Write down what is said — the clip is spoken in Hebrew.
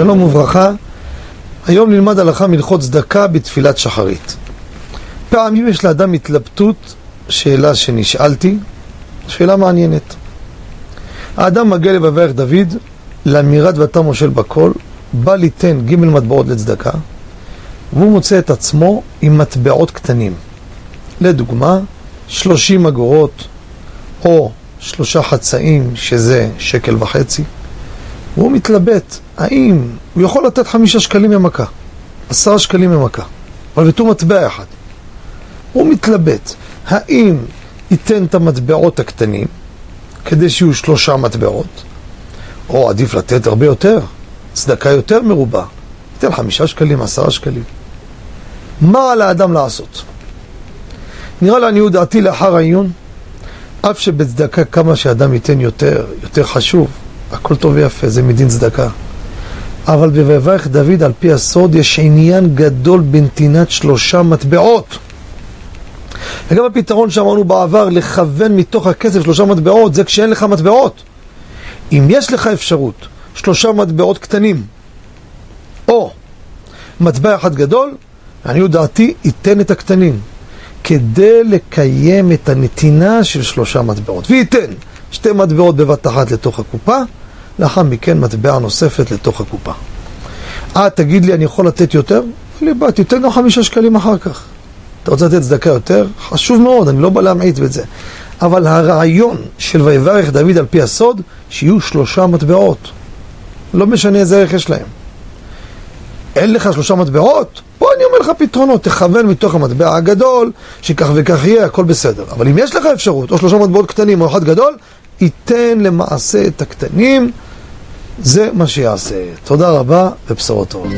שלום וברכה, היום נלמד הלכה מלכות צדקה בתפילת שחרית. פעמים יש לאדם התלבטות, שאלה שנשאלתי, שאלה מעניינת. האדם מגיע לבברך דוד, לאמירת ואתה מושל בכל, בא ליתן ג' מטבעות לצדקה, והוא מוצא את עצמו עם מטבעות קטנים. לדוגמה, 30 אגורות, או שלושה חצאים, שזה שקל וחצי. והוא מתלבט, האם הוא יכול לתת חמישה שקלים ממכה, עשרה שקלים ממכה, אבל בתור מטבע אחד. הוא מתלבט, האם ייתן את המטבעות הקטנים, כדי שיהיו שלושה מטבעות, או עדיף לתת הרבה יותר, צדקה יותר מרובה, ייתן חמישה שקלים, עשרה שקלים. מה על האדם לעשות? נראה לעניות דעתי לאחר העיון, אף שבצדקה כמה שאדם ייתן יותר, יותר חשוב, הכל טוב ויפה, זה מדין צדקה. אבל בבברך דוד על פי הסוד יש עניין גדול בנתינת שלושה מטבעות. וגם הפתרון שאמרנו בעבר, לכוון מתוך הכסף שלושה מטבעות, זה כשאין לך מטבעות. אם יש לך אפשרות, שלושה מטבעות קטנים, או מטבע אחד גדול, אני דעתי, ייתן את הקטנים, כדי לקיים את הנתינה של שלושה מטבעות. וייתן שתי מטבעות בבת אחת לתוך הקופה, לאחר מכן מטבע נוספת לתוך הקופה. אה, תגיד לי, אני יכול לתת יותר? לי, בא, תיתן גם חמישה שקלים אחר כך. אתה רוצה לתת צדקה יותר? חשוב מאוד, אני לא בא להמעיט בזה. אבל הרעיון של ויברך דוד על פי הסוד, שיהיו שלושה מטבעות. לא משנה איזה ערך יש להם. אין לך שלושה מטבעות? בוא אני אומר לך פתרונות, תכוון מתוך המטבע הגדול, שכך וכך יהיה, הכל בסדר. אבל אם יש לך אפשרות, או שלושה מטבעות קטנים או אחד גדול, ייתן למעשה את הקטנים, זה מה שיעשה. תודה רבה ובשורות טובות.